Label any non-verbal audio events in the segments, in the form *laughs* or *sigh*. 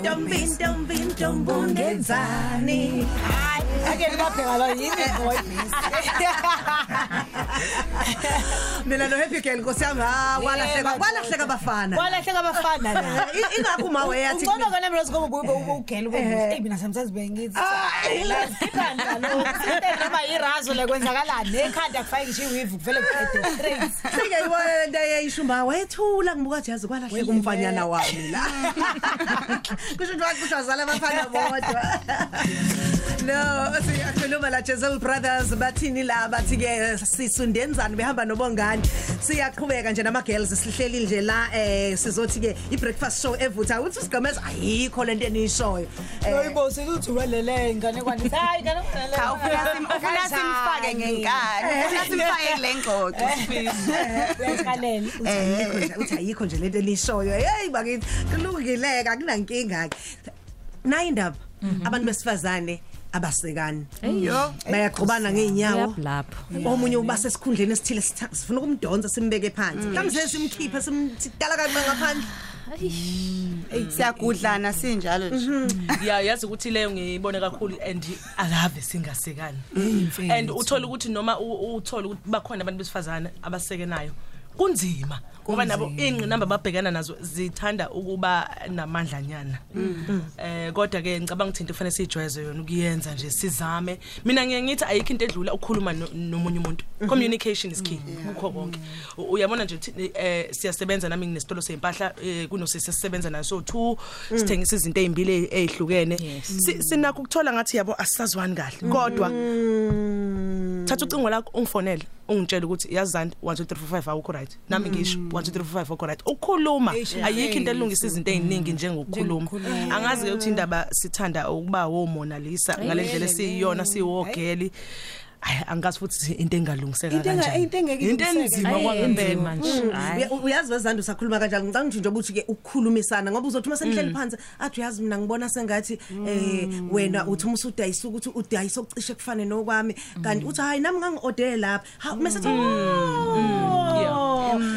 ntombi ntombi ntombi ungenzani hayi ake ngibabheka lo yini boy mina no happy girl nkosiyami ha kwalahleka Yebo, kwalahleka abafana kwalahleka abafana la I- ingakho uma wayathi Ungcono kona mina sikobo kube ugela ube hey mina samsazi bengithi lazikhanda lo sinte noma irazo lekwenzakalani nekhanda akufake nje iweave kuvele kuqede straight Sike ibona lento eyishuma wethula ngibuka ukuthi yazi kwalahleka umfanyana wami la kusho ukuthi wathi kusazala abafana bodwa No, siyakhuluma la Jezel Brothers bathini la bathi ke sisundenzani behamba nobongani siyaqhubeka nje nama girls sihleli nje la eh sizothi ke i breakfast show evutha uthi sigameza ayikho lento enishoyo Yoyibo siluthi welele ingane kwani hayi ngane Cha ufuna sim ufuna simfake ngenkani. Ufuna simfake kule ngxoxo. uyaqalela ayikho uthi ayikho nje lento elishoyo hey bakithi kulungileka kunankinga ke nayi indaba abantu besifazane abasekani Yo. bayaqhubana ngeenyawo lapho. Omunye uba sesikhundleni esithile sitha- sifuna ukumdonsa simbeke phansi. Mhlawumbe simkhiphe simdala kancane ngaphandle. Siyagudlana sinjalo nje. ya yazi ukuthi leyo ngiyibone kakhulu and alave singasekani. And uthola ukuthi noma u- uthola ukuthi bakhona abantu besifazana abasekenayo kunzima. Ngoba nabo ingqinamba babhekana nazo zithanda ukuba namandlanyana. Eh kodwa ke ngicabanga ukuthi into kufanele sijwayeze yona ukuyenza nje sizame. Mina ngiye ngithi ayikho into edlula ukukhuluma no- nomunye umuntu. Communication is key kukho konke. Uyabona nje eh siyasebenza nami nginesitolo sempahla eh, kunosisi sisebenza naso 2 sithengisa izinto ezimbili ezihlukene Si- sinakho ukuthola ngathi yabo asisazwani kahle. Kodwa thatha ucingo lakho ungifonele ungitshela ukuthi yazani 1 2 3 4 5 awukho right. Nami ngisho 1 2 3 4 5 awukho right. Ukukhuluma ayikho into elungisa izinto eziningi njengokukhuluma. Angazi ke ukuthi indaba sithanda ukuba womona lisa ngalendlela esiyiyona siwogeli. Ay angazi futhi into engalungiseka Into enga- kanjani. into engeke into ilungiseke. enzima Ayi, kwangempela enzima nje. Hayi. Uya- uyazi wezandla usakhuluma kanjalo ngicanga ukuthi nje ukuthi ke ukukhulumisana ngoba uzothi uma senihleli phansi athi uyazi mina ngibona sengathi eh wena uthi uma usudayisa ukuthi udayisa okucishe kufane nokwami. Kanti uthi hayi nami ngangiodele lapha. Ha mesethi yeah.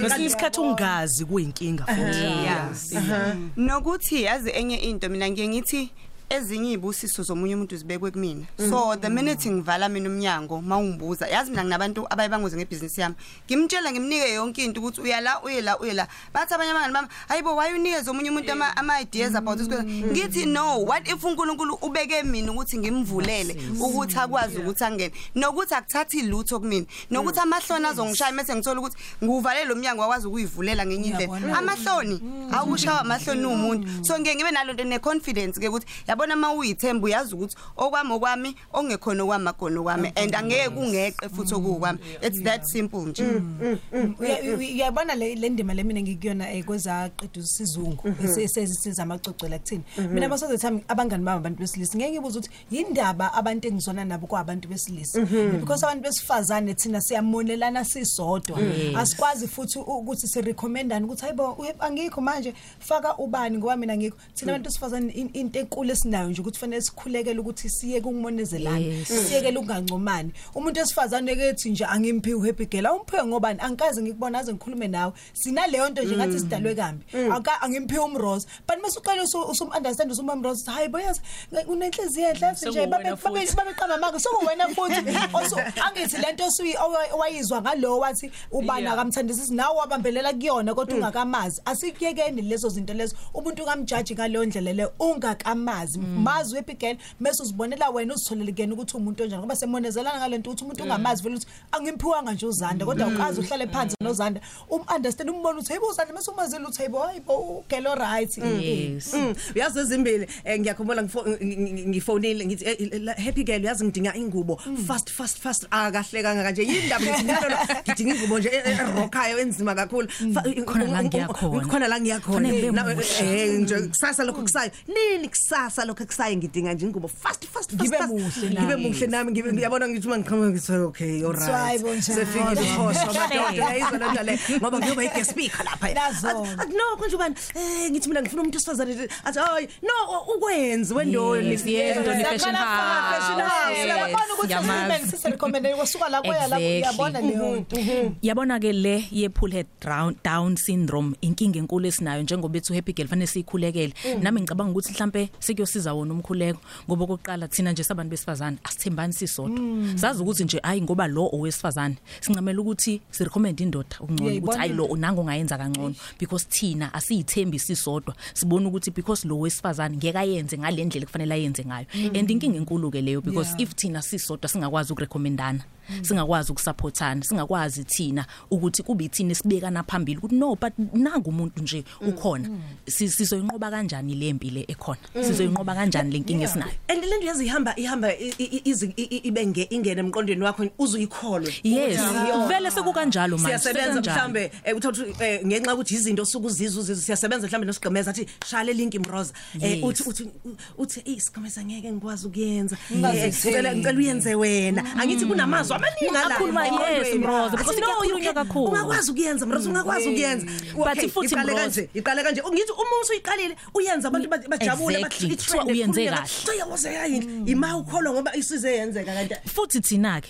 Ngesinye isikhathi ungazi kuyinkinga futhi. Yeah. Nokuthi yazi enye into mina ngiye ngithi ezinye izibusiso zomunye umuntu zibekwe kumina. So the minute ngivala mina umnyango mawungibuza yazi mina nginabantu abayibangoze ngebhizinisi yami. Ngimtshela ngimnike yonke into ukuthi uya la uye la uye la. Bathi abanye abangani bami hayibo why unikeze omunye umuntu ama ama ideas about this ngithi no what if uNkulunkulu ubeke mina ukuthi ngimvulele ukuthi akwazi ukuthi angene? Nokuthi akuthathi lutho kumina. Nokuthi amahlona azongishaya mase ngithola ukuthi nguvalele lo mnyango wakwazi ukuyivulela ngenye indlela. Amahloni awushawa amahloni umuntu. So ngeke ngibe nalo nto ne confidence ke ukuthi yabona uma uyithemba uyazi ukuthi okwami okwami ongekhona okwami akona okwami and angeke kungeqe futhi okukwami. It's that simple nje. Uya- uya- uyabona le le ndima le mina ngikuyona eh, kweza qedwe isizungu esesiza amacoco la kuthini mina basozethu abangani bami abantu besilisa ngeke ngibuza ukuthi yindaba abantu engizona nabo kwabantu besilisa? Because abantu besifazane thina siyamonelana sisodwa. Asikwazi futhi u- ukuthi si recommendane ukuthi hayibo uye- angikho manje faka ubani ngoba mina ngikho. Thina abantu besifazane in- into enkulu esinayo nje ukuthi fanele sikhulekele ukuthi siye kungumonezelana Yes. siyekele ukungancomani umuntu esifazane kethi nje angimpi uhappy girl awumphiwe ngobani angikaze ngikubona aze ngikhulume nawe. Sinaleyo nto nje ngathi sidalwe kambi. Aka- angimpi umrose but mase uqala usum understand usum umrose hayi boyazi unenhliziyo enhle nje Sekuwena babe babe futhi. babeqamba manga sokuwena futhi. *laughs* Osu- angithi lento osuyi owayizwa ngalo wathi ubani Yeah. akamthandisisi nawe wabambelela kuyona kodwa ungakamazi. Asikuyekeni lezo zinto lezo. Umuntu kamjaji ngaleyo ndlela le ungakamazi. Mazi happy girl mase uzibonela wena uzitholele kuyena ukuthi umuntu onjani ngoba semonezelana ngalento ukuthi umuntu ungamazi vele ukuthi angimpiwanga nje uzanda kodwa ukazi uhlale phansi nozanda. Um understand umbona ukuthi hayibo uzanda mase umazile ukuthi hayibo hayibo ugelo right yes. Mm, uyazi ezimbili eh, ngiyakhumbula ngifo- ngi- ngi- ngifonile ngithi eh, eh, la- happy girl uyazi ngidinga ingubo. Fast fast fast akahlekanga kanje. Yindaba ngithi ngalo *laughs* ngidinga ingubo nje erockayo enzima kakhulu. Fa- Khona la ngiya khona. khona la ngiyakhona. Khona ngibe Na- musha. eh nje kusasa lokho kusayo. Nini kusasa? Salokho ekusaye ngidinga nje ingubo fast fast fast Ngibe fast. muhle nami. ngibe muhle nami ngibe ngiyabona ngithi mangiqhamuka ngithi okay all right Swayibo njalo. sefikile ukhoshwa madoda yayizwa lento le ngoba ngiyoba i guest speaker lapha Nazona. Athi, no konje ubani eh ngithi mina ngifuna umuntu osifazane athi hayi no ukwenzi wendoni Yes, yes, Ndoni Fashion House. Fashion House. Yes, Uyabona ukuthi ngiyamazi. women siserecommended kusuka la kwaya lapho Exactly. uyabona leyo nto yabona ke le ye pull head down down syndrome inkinga enkulu esinayo njengoba ethu happy girl fanele sikhulekele nami ngicabanga ukuthi mhlambe sekuyosiza wona umkhuleko ngoba okokuqala thina nje sabantu besifazane asithembani sisodwa. Sazi ukuthi nje hayi ngoba lo owesifazane sincamela ukuthi si recommend indoda ukungcono ukuthi Uyayibona hayi lo nango ngayenza kangcono because thina asiyithembi sisodwa. Sibona ukuthi because lo wesifazane ngeke ayenze ngalendlela kufanele ayenze ngayo. And inkinga enkulu ke leyo because Yeah. if thina sisodwa singakwazi ukurecommendana singakwazi ukusupportana singakwazi thina ukuthi kube ithina sibekana phambili ukuthi no but nangu umuntu nje ukhona. Si- sizoyinqoba kanjani le mpilo ekhona? Sizoyinqoba kanjani lenkinga esinayo? And lento yazi ihamba ihamba i- i- izi- i- i- ibe nge ingene emqondweni wakho uzuyikholwe. Yes. Vele sekukanjalo manje siyasebenza sekanjalo. mhlambe eh, uthatha eh, ngenxa ukuthi izinto suku uzizwe uzizwe siyasebenza mhlambe nosigqemeza athi shaya link imroza eh Yes. uthi uthi uthi isigqemeza ngeke ngikwazi ukuyenza. Ngingazithembi. Eh, ngicela ngicela uyenze wena. Angithi kunamazwi amaningi ala Akhuluma, yes, Mroza, because Athi, no, kuyakhulunywa you can- kakhulu. ungakwazi ukuyenza mroza ungakwazi ukuyenza. But Okay, futhi, iqale Mroza- kanje iqale kanje. Ngithi uma usuyiqalile uyenza abantu ba- bajabule Exactly. bathi Kuthiwa uyenze kahle. yawaze yayini. Ima ukholwa ngoba isize yenzeka kanti futhi thina ke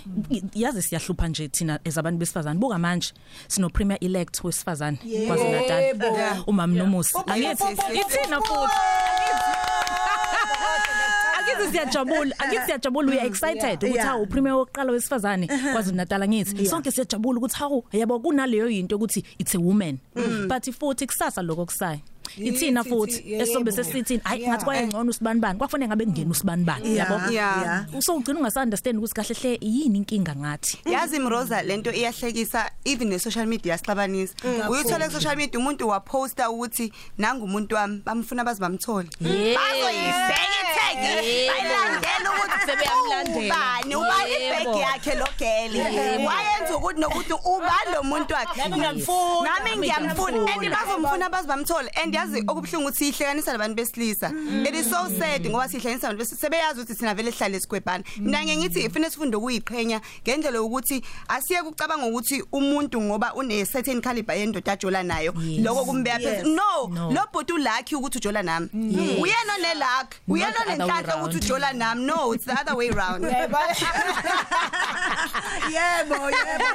yazi siyahlupha nje thina ezabantu besifazane. Buka manje sino premier elect wesifazane kwaZulu Natal umam Nomusi. Angithi ithina futhi Akithi siyajabula, *laughs* akithi siyajabula uya excited ukuthi Yeah. hawu premier wokuqala wesifazane kwaZulu Natal ngithi. Sonke siyajabula ukuthi hawu yabo kunaleyo into ukuthi it's a woman. But futhi kusasa lokho kusayo. Ithina Yithi, futhi yebo. esobe sesithi hayi Yeah. ngathi kwayengcono usibanibani kwafanele ngabe kungena usibanibani Yeah. yabo. Yeah. So ugcina ungasa understand ukuthi kahle hle yini inkinga ngathi. yazi mroza lento iyahlekisa even ne social media sixabanisa uyithola ku social media umuntu waposta ukuthi nanga umuntu wami bamfuna bazi bamthole Yeah. bazoyibheka itag bayilandela ukuthi Sebeyamlandela. ubani ubani Yebo. ibhegi yakhe logele wayenza ukuthi nokuthi ubani lo muntu wakhe Nami ngiyamfuna. nami ngiyamfuna and bazomfuna bazi bamthole and yazi okubuhlungu ukuthi sihlekanisa labantu besilisa. It is so sad ngoba sihlekanisa abantu besilisa. Sebeyazi ukuthi thina vele sihlale esikwebhana mina ngithi ifine sifunde ukuyiqhenya ngendlela yokuthi asiye kucabanga ukuthi umuntu ngoba une certain caliber yendoda ajola nayo Yes. lokho kumbeka Yes. phezulu. No No. lo bhuti ulakhi ukuthi ujola nami. Uyena onelakhi uyena Not the other way onenhlanhla ukuthi round. ujola nami. No it's the other way round. *laughs* Yebo. Yebo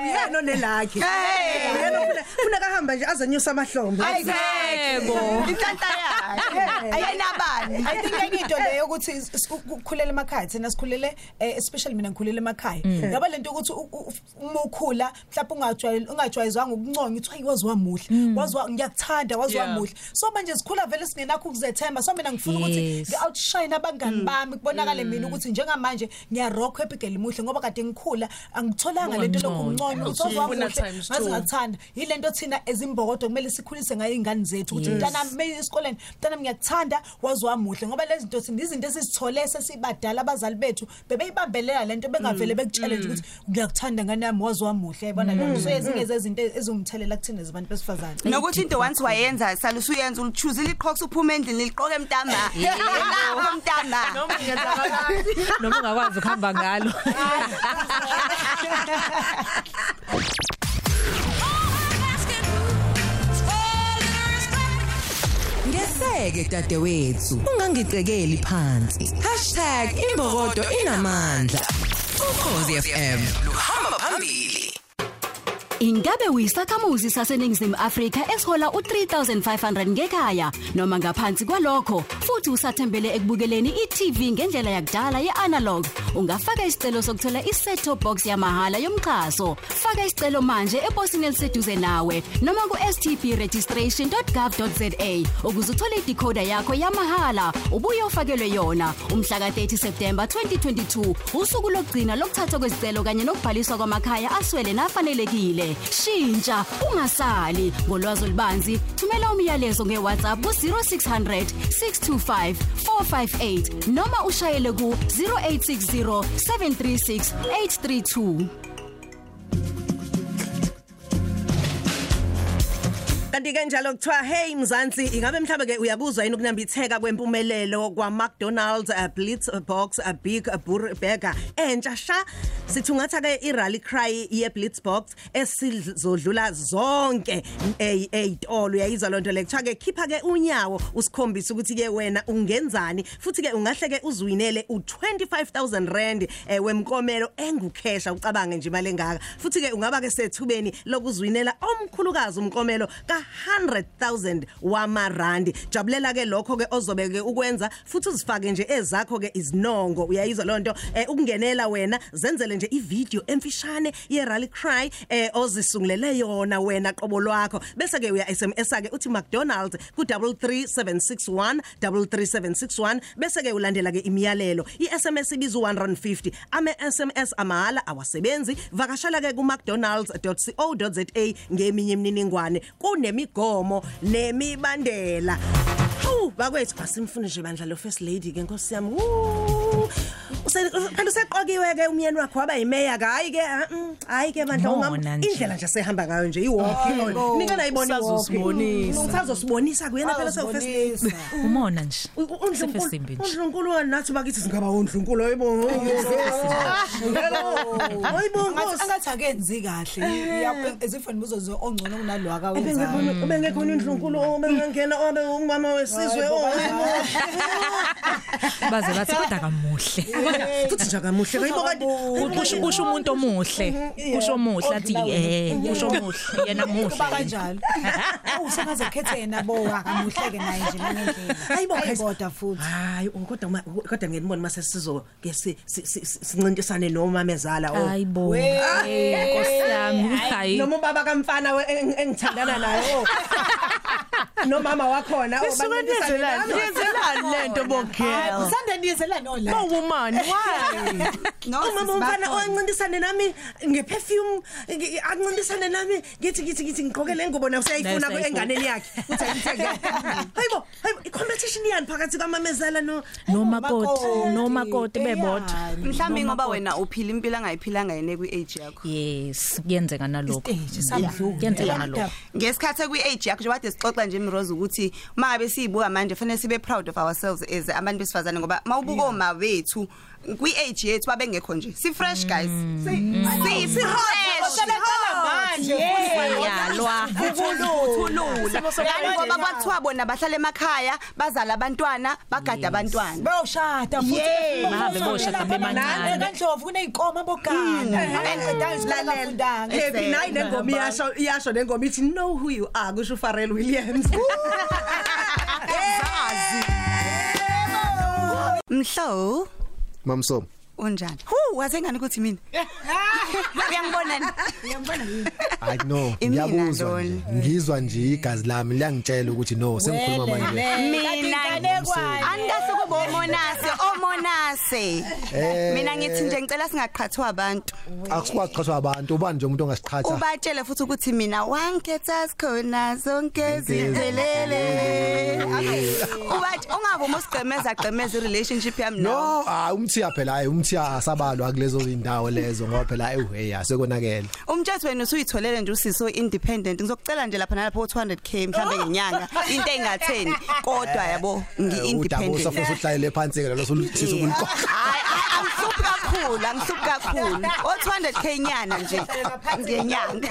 uyena onelakhi Hey. uyena ufuna funa kahamba nje azenyusa amahlombe. Yebo. Inhlanhla yakhe. Ayinabani. I think enye into leyo ukuthi ukukhulela emakhaya thina sikhulele eh, especially mina ngikhulele emakhaya. Ngoba lento ukuthi uma ukhula mhlawumbe ungajwayele ungajwayezwanga ukunconywa uthi hayi waziwa muhle waziwa ngiyakuthanda waziwa muhle so manje sikhula vele singenakho ukuzethemba. So mina ngifuna ukuthi Yes. ngi-outshine abangani bami kubonakale mina ukuthi njengamanje ngiyarokho epigeli muhle ngoba kade ngikhula angitholanga lento unconywa ukuthi waziwa muhle two. ngathanda yilento thina ezimbokodo kumele sikhulise ngayo ingane zethu ukuthi mntana mase esikoleni. Mntana ngiyakuthanda waziwa muhle ngoba lezi zinto thina izinto esizithole sesibadala abazali bethu bebeyibambelela lento bengavele bekutshele nje ukuthi ngiyakuthanda ngane yami waziwa muhle yabona lokho. So ezinye zezinto ezingumthelela kuthina zabantu besifazane. Nokuthi into once wayenza sala usuyenza ulichuza iliqhoka uphuma endlini liqoke emntama lapho *laughs* mntama. Noma *laughs* ngenza kakade noma ungakwazi ukuhamba ngalo. *laughs* Ngeseke dadewethu, ungangicekeli phansi. #imbokodo inamandla. Ukhozi FM luhamba phambili. Ingabe uyisakhamuzi saseNingizimu Afrika esihola u3500 ngekhaya noma ngaphansi kwalokho futhi usathembele ekubukeleni iTV ngendlela yakudala yeanalog ungafaka isicelo sokuthola iset-top box yamahhala yomxhaso. Faka isicelo manje eposini eliseduze nawe noma ku-stpregistration.gov.za ukuze uthole idecoder yakho yamahhala ubuye ufakelwe yona. Umhla ka-30 September 2022 usuku lokugcina lokuthathwa kwesicelo kanye nokubhaliswa kwamakhaya aswele nafanelekile. Shintsha ungasali. Ngolwazi olubanzi thumela umyalezo ngeWhatsApp ku-0600 625 458 noma ushayele ku-0860 736 832 kanti ke njalo kuthiwa hey Mzansi ingabe mhlambe ke uyakuzwa yini ukunambitheka kwempumelelo kwa McDonald's uh, Blitz box a big burger entsha sha sithungatha ke i rally cry ye Blitz box esizodlula zonke ezitolo uyayizwa lonto le. Kuthiwa ke khipha ke unyawo usikhombisa ukuthi ke wena ungenzani. Futhi ke ungahle ke uzwinele u25000 rand eh, wemkomelo engukhesha ucabange nje imali engaka. Futhi ke ungaba ke sethubeni lokuzwinela omkhulukazi umkomelo ka 100000 wamarandi. Jabulela ke lokho ke ozobe ke ukwenza futhi uzifake nje ezakho ke izinongo. Uyayizwa lonto eh, ukungenela wena zenzele nje ivideo emfishane ye rally cry eh ozisungulele yona wena qobo lwakho. Bese ke uya SMS ake uthi McDonald's ku 33761 33761 bese ke ulandela ke imiyalelo. iSMS ibiza 150 ama SMS amahala awasebenzi. Vakashela ke ku mcdonalds.co.za ngeminye imininingwane. Kunemigomo nemibandela Hawu bakwethu asimfune nje bandla lo first lady ke nkosi yami Woo! Use phela useqokiwe ke umyeni wakho waba yimeya ke hayi ke ah, mm, hayi ke bandla Mona ungam nje. indlela nje sehamba ngayo nje iwalk nika nayibona Usazosibonisa. usazosibonisa kuyena phela sewu first lady umona nje Sefesimbi undlunkulu nje. undlunkulu nathi bakithi singaba undlunkulu hayibo hayibo nkosi. angathi akenzi kahle. Ezifani buzo ongcono kunalo akawenzayo. Ubengekhona indlunkulu obengangena obe umama wesizwe baze bathi kodwa *laughs* kamuhle. Futhi nje akamuhle kayibo kanti kusho kusho umuntu omuhle. Kusho omuhle athi eh kusho omuhle. yena muhle. kanjalo. *laughs* Usengaze khethe yena bo akamuhleke naye nje ngendlela Hayibo, guys. ayiboda futhi. Hayi oh, kodwa kodwa ngenibona mase sizo ke si- si- si- si- sincintisane nomamezala oh. Hayibo inkosi yami hayi noma ubaba kamfana engithandana naye oh. *laughs* Nomama wakhona oh Nisuke bancintisane niyenzelani? nami. Niyenzelani lento bo girl? usanda niyezela *laughs* no la Bawumani why? no umama umfana sisibakhona. oyancintisane nami ngeperfume ngi- ancintisane nami ngithi ngithi ngithi ngigqoke le ngubo nayo usayifuna Nayo usayifuna. enganeni yakhe uthi ayithenge *laughs* hayibo hayibo i-competition iyani phakathi kamamezela no nomakoti nomakoti bebodwa mhlawumbe ngoba wena uphila impilo angayiphilanga yena kwi age yakho yes kuyenzeka nalokho Isiteji samdluku. kuyenzeka nalokho ngesikhathi ekwi age yakho nje wade sixoxa nje Mrose ukuthi mangabe siyibuka manje fanele sibe proud of ourselves as abantu besifazane ngoba mawubuka oma bethu kwi age yethu babengekho nje si fresh guys si si fresh yalwa uthulula yani ngoba kwathiwa bona bahlala emakhaya bazala abantwana bagada abantwana Boshada futhi Yeah. Bahambe boshada bebancane. kanhlovu kuneyinkomo bogana aqedanga isikole kafundanga happy nayi nengoma iyasho iyasho nengoma ithi know who you are kusho Pharrell Williams mhlo mamsomo unjani? Hu wazengani ukuthi mina? *laughs* Uyangibona ni? I know Imina ngiyakuzwa nje. Ndoni. ngizwa nje igazi lami liyangitshela ukuthi no sengikhuluma manje. mina anikahle kube omonase omonase. Eh. mina ngithi nje ngicela singaqhathwa abantu. Akusikwazi kuqhathwa abantu. Ubani nje umuntu ongasiqhatha? Ubatshele futhi ukuthi mina wanketha sikhona zonke ziphelele ubathi ungavuma usigqemeza gqemeza irelationship yami nawe no hayi umthiya phela hayi umthiya asabalwa kulezo indawo lezo ngoba phela eweya sekonakela umthetho wena usuyitholele nje usiso independent. Ngizokucela nje lapha nalapho 200k mhlambe ngenyanga. Into engatheni? Kodwa yabo ngi udaba independent usafuza uhlayele phansi ke lo soluthisa ukulqoqa hayi hayi, angihluphi kakhulu angihluphi kakhulu. O 200k nyana nje ngenyanga.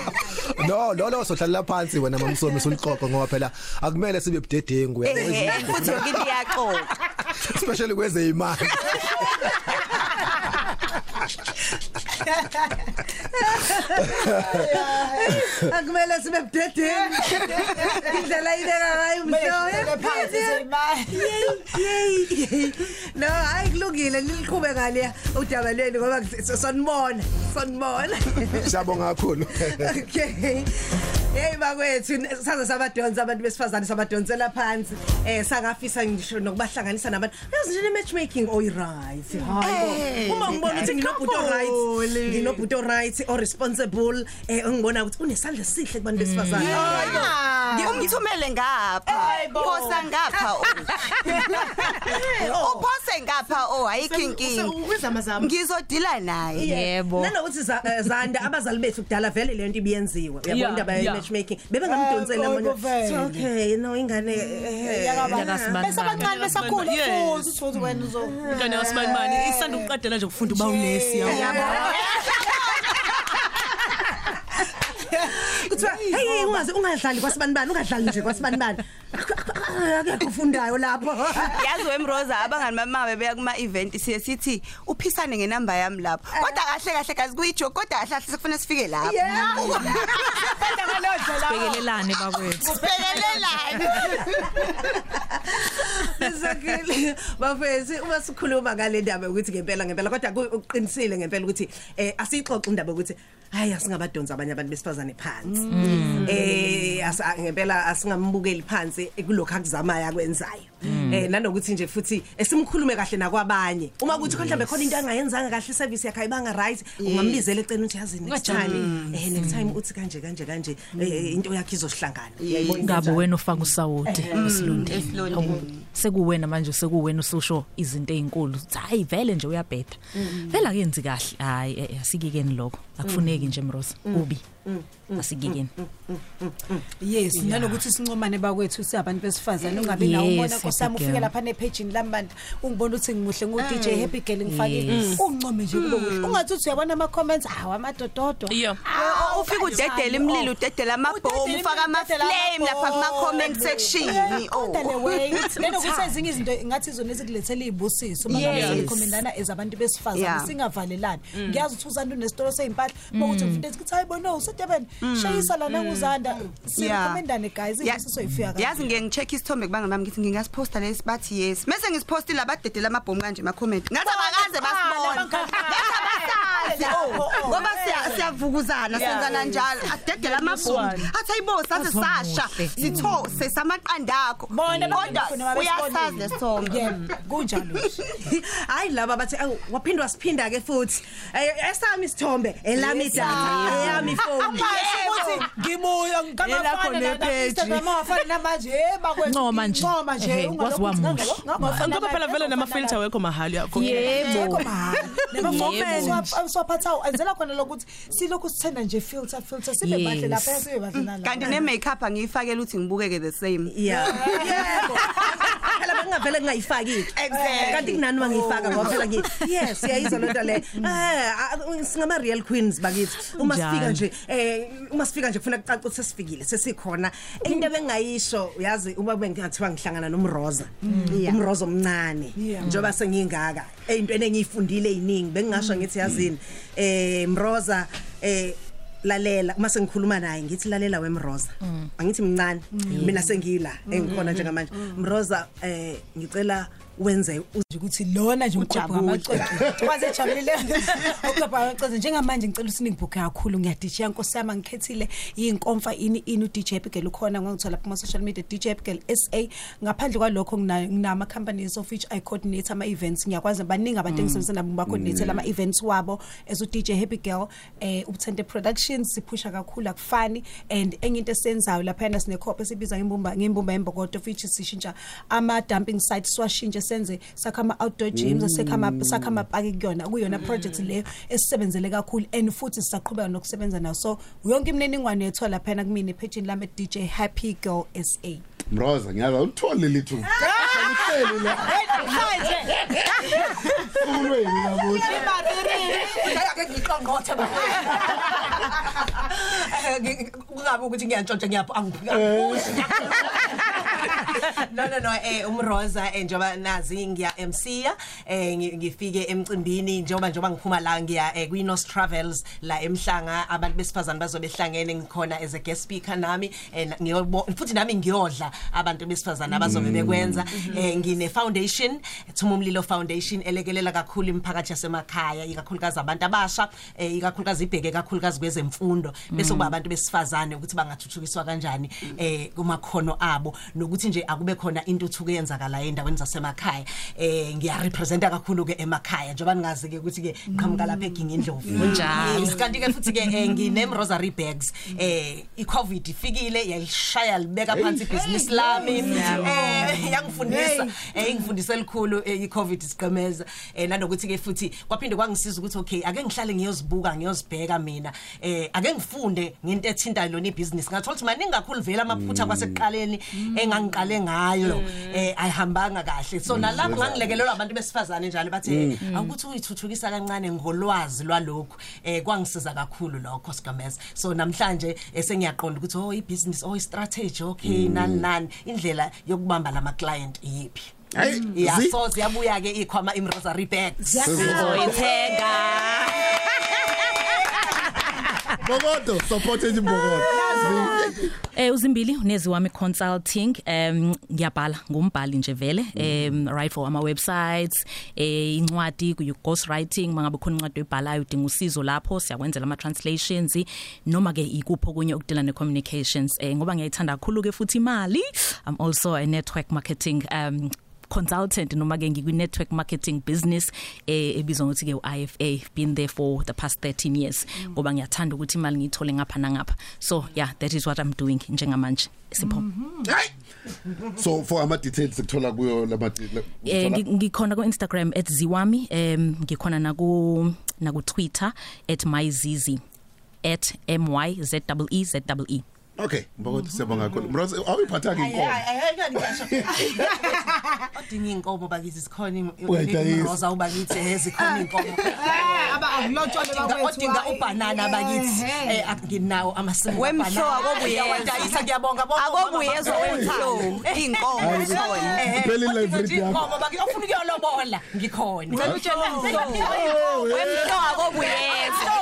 No lo lo sohlalela phansi wena mamsomi usuliqoqa ngoba phela akumele sibe budedengu ehe futhi yokithi iyaxoxa especially kweze *laughs* imali akumele sibe budedeni indlela ibeka ngayo Beyifike phansi mhlobo zemali. yey no hayi kulungile niliqhube ngale udaba lweni ngoba sonibona sonibona siyabonga kakhulu okay. Hey bakwethu saze sabadonsa abantu besifazane sabadonsela phansi. Eh sangafisa ngisho nokubahlanganisa nabantu. Yazi nje matchmaking oyi right. Hayibo uma ngibona ukuthi nginobhuto right nginobhuto right o responsible eh ngibona ukuthi unesandla sihle kubantu besifazane. Hayibo ngimthumele ngapha. Phosa ngapha *laughs* oh. Uphose ngapha oh inkinga Uzamazama. ngizodila naye. Yebo. Nanokuthi eh, Zanda abazali bethu kudala vele lento ibiyenziwe. Yeah, Uyabona indaba ye matchmaking. Bebe ngamdonsela Eh, manje. vele. So, Okay, no ingane eh, Yakasibani bese abancane besakhula Yes. futhi uthi wena uzo ingane yasibanibani isanda ukuqedela nje ukufunda uba unesi yabo kuthiwa *laughs* hey ungaze ungadlali kwasibanibani ungadlali nje kwasibanibani akekho ufundayo lapho. Yazi wemroza abangani bamabe beya kuma event siye sithi uphisane ngenamba yami lapho. Kodwa kahle kahle kazi kuyijoke kodwa kahle kahle sekufanele sifike lapho. Bekelelane bakwethu. Sibhekelelane Exactly. Bafethu uma sikhuluma ngale ndaba ukuthi ngempela ngempela kodwa kuqinisile ngempela ukuthi eh asixoxe indaba ukuthi hayi asingabadonsa abanye abantu besifazane phansi. Eh asa- ngempela asingambukeli phansi kulokho akuzamayo akwenzayo. Eh nanokuthi nje futhi esimkhulume kahle nakwabanye. Uma kuthi mhlawumbe khona into angayenzanga kahle service yakhe ayibanga right ungambizela eceleni uthi yazi next time eh next time uthi kanje kanje kanje eh, into yakhe izosihlangana. Ngabe wena ufaka usawoti esilondeni? esilondeni. sekuwena manje sekuwena ususho izinto ezinkulu hayi vele nje uyabheda vele akenzi kahle. Hayi eh, eh, asikikeni lokho. Akufuneki nje mrosa kubi. Asikikeni yes nanokuthi sincomane bakwethu siyabantu besifazane ungabi Yes, nawo ubona happy nkosami ufike girl. lapha nepagini lambantu ungibona ukuthi ngimuhle ngu DJ Happy Girl ngifakile Yes. ungincome nje kube kuhle ungathi uthi uyabona ama comments hawa amadododo Yeah. Oh, ufika udedela imlilo udedela amabhomu ufaka ama-flame lapha kuma-comment section oh *laughs* nenokuthi ezinye izinto ngathi izona ezikulethela iy'busiso uma ngabe Yes. senikhomendana as abantu besifazane Yeah. singavalelani. Ngiyazi ukuthi uzanda unesitolo sey'mpahla uma kuthi mfundezi kuthi hayi bono usedeben shayisa lana nguzanda sikhomendane guys Ya- iy'busiso y'fika yazi ngeke ngi-check isithombe kubanga bami ngithi ngingasiphosta lesi bathi yes. Mese ngisipostile abadedela amabhomu kanje ema-comment ngathi abakaze basibona. Ngathi abasazi, oh, ngoba siya- siyavukuzana senzana njalo. Adedela amabhomu athi ayibo saze sasha sithose samaqanda akho bona kodwa uyasazi lesithombe yebo kunjalo. *laughs* Hayi laba bathi "Awu, waphindwa siphinda ke futhi. Eh, esami isithombe elami idatha eyami ifoni ukuthi ngibuya Elakho nepage. Instagram awafani namanje hey bakwethu. Ncoma nje. ncoma nje Ehe, ungalokhu wazi uthi wamuhle. ngangalo- ngangalo- ngoba phela vele nama-filter wekho mahali yakho Yebo. Yebo. nemafomeni swaphathawo enzela khona lokuthi silokhu sithenda nje filter filter sibe Yes. bahle lapha sibe bahle nalapha kanti ne-makeup angiyifakele ukuthi ngibukeke the same. Ya *laughs* yebo. Phela bengavele ngingayifaki kanti kunani uma ngiyifaka ngoba phela ngithi yes siyayizwa lento le. Eh singama real queens bakithi. Uma sifika nje eh uma sifika nje kufuna kucaca ukuthi sesifikile sesikhona. Into ebengayisho uyazi uma bengathiwa ngihlangana nomroza. Umroza omncane. Njoba sengingaka eyintweni engiyifundile eziningi bengingasho ngithi yazini eh mroza eh lalela uma sengikhuluma naye ngithi lalela wemroza. Angithi mncane mina sengila engikhona njengamanje. mroza eh ngicela wenze nje ukuthi lona nje umqopho ngamacece kwaze ejabulile uqopho ngamacece njengamanje ngicela ukuthi ningibhuke kakhulu. Ngiyadishiya nkosi yami ngikhethile inkomfa ini ini DJ Abigail ukhona ngangithola kuma social media DJ Abigail SA ngaphandle kwalokho ngina- nginama companies of which I coordinate ama events ngiyakwazi baningi abantu engisebenza nabo ba coordinate ama events wabo. As u DJ Happy Girl eh ubuthente productions siphusha kakhulu akufani. And enye into esenzayo lapha yana sine copy esibiza ngimbumba ngimbumba embokodo of which sishintsha ama dumping sites swashintshe senze sakha ama outdoor gyms sakha ama sakha ama park kuyona kuyona project leyo esisebenzele kakhulu and futhi sisaqhubeka nokusebenza nayo so yonke imininingwane yethu lapha yana kumina page lami DJ Happy Girl SA Mroza ngiyaza uthole lithu. *laughs* Uhleli la. Ulweni labuthi. ake ngiqongqothe ba *laughs* kungabe ukuthi ngiyantshontsha ngiyapho angiphika no no no eh umroza eh, njoba nazi ngiya MC eh ngi- ngifike emcimbini njoba njoba ngiphuma la ngiya eh, kwi North Travels la emhlanga. Abantu besifazane bazobe hlangene ngikhona as a guest speaker nami eh, na- ngiyobo futhi nami ngiyodla abantu besifazane abazobe bekwenza. Eh ngine foundation Thuma umlilo foundation elekelela kakhulu imiphakathi yasemakhaya ikakhulukazi abantu abasha eh, ikakhulukazi ibheke kakhulukazi kwezemfundo bese kuba abantu besifazane ukuthi bangathuthukiswa kanjani eh kumakhono abo. Nokuthi nje akube kube khona intuthuko eyenzakala endaweni zasemakhaya eh ngiya representa kakhulu ke emakhaya. Njengoba ningazi ke ukuthi ke qhamuka lapha eGingi Ndlovu Kunjalo. Yes, kanti ke futhi ke eh, ngine rosary bags. Eh iCovid ifikile yayishaya libeka phansi ibhizinisi lami. eh yangifundisa eh ingifundise elikhulu eh, iCovid isiqemeza. Eh nanokuthi ke futhi kwaphinde kwangisiza ukuthi okay ake ngihlale ngiyozibuka ngiyozibheka mina. Eh ake ngifunde ngento ethinta lona ibhizinisi. Ngathola ukuthi maningi kakhulu vele amaphutha kwasekuqaleni engangiqale ngayo eh ayihambanga kahle. So nalapho ngangilekelelwa abantu besifazane njalo bathi akuthi uyithuthukisa kancane ngolwazi lwalokhu. Eh kwangisiza kakhulu lokho sigameza so namhlanje esengiyaqonda ukuthi oh ibusiness oh strategy okay nani nani. Indlela yokubamba lama client yipi Hayi, yeah zi- so siyabuya ke ikhwama im rosary bags Sizoyithenga. Bokodo support imbokodo. Eh uzimbili unezi wami consulting em ngiyabhala ngumbhali nje vele em write for ama websites eh incwadi ku ghost writing mangabe khona incwadi oyibhalayo udinga usizo lapho siyakwenzela ama translations noma ke ikupho kunye ukudila ne communications eh ngoba ngiyayithanda kakhulu ke futhi imali. I'm also a network marketing um consultant noma ke ngikwi network marketing business eh ebizwa ngokuthi ke uIFA been there for the past 13 years. Ngoba ngiyathanda ukuthi imali ngiyithole ngapha nangapha. So yeah that is what i'm doing njengamanje. Sipho. Hayi. So for ama details sikuthola kuyo lama eh ngi- ngikhona ku Instagram @ziwami em ngikhona na ku na ku Twitter @myzizi @myzee Okay, mbokodo siyabonga kakhulu. Bros awuyiphatha ke inkomo. odinga inkomo bakithi sikhona Uyayidayisa. iroza ubakithi ezikhona inkomo *laughs* aba akulotshole odinga odinga ubhanana bakithi eh nginawo amasimu Wemhlo akobuyezwa. wadayisa ngiyabonga bonke Akobuyezwa wemhlo inkomo khona. Iphele live read yakho. inkomo bakithi ofuna ukuyolobola ngikhona Wemhlo akobuyezwa.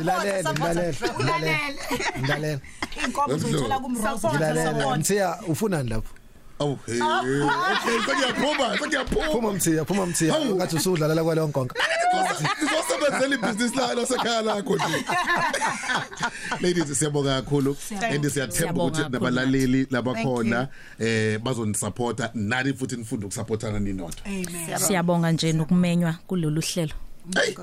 Ngilalele ngilalele ngilalele. Ngilalele. inkomo zothola kumroza Ngilalele. Mthiya ufunani lapho? Oh hey. Okay, sekuyaphuma, sekuyaphuma. Phuma Mthiya, phuma Mthiya. Hawu. Ngathi usudlalela kwaleyo nkonka. Ngizosebenzela ibhizinisi la lasekhaya lakho nje. Ladies siyabonga kakhulu and siyathemba Siyabonga ukuthi kakhulu nabalaleli labakhona eh bazonisupporta nani futhi nifunde ukusupportana ninodwa. siyabonga nje nokumenywa kulolu hlelo Hey.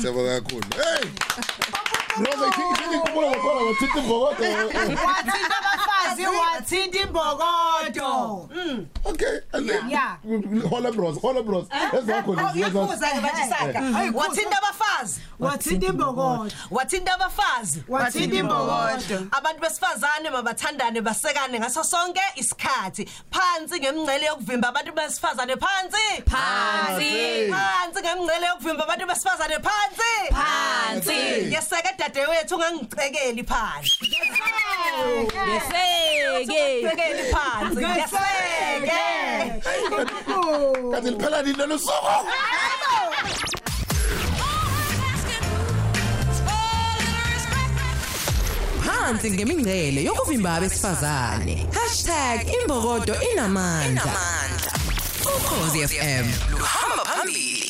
Siyabonga kakhulu. Hey. Roza ikhingi kubola ngokhola ngothithi mbokodo. wathinta abafazi wathinta imbokodo Okay, and then Yeah. hola bros, hola bros. Ezakho lezi uyakhuza ke bajisaka wathinta abafazi. Wathinta imbokodo wathinta abafazi. Wathinta imbokodo abantu besifazane mabathandane basekane ngaso sonke isikhathi. Phansi ngemngcele yokuvimba abantu besifazane phansi. Phansi. phansi. Ngemngcele yokuvimba abantu besifazane phansi. Phansi. yeseke dadewethu ungangicekeli phansi. Yeseke cekeli phansi. Yeseke Kanti liphela nini lolu suku? Phansi ngemingcele yokuvimba abesifazane. #imbokodo inamandla. Ukhozi FM luhamba phambili.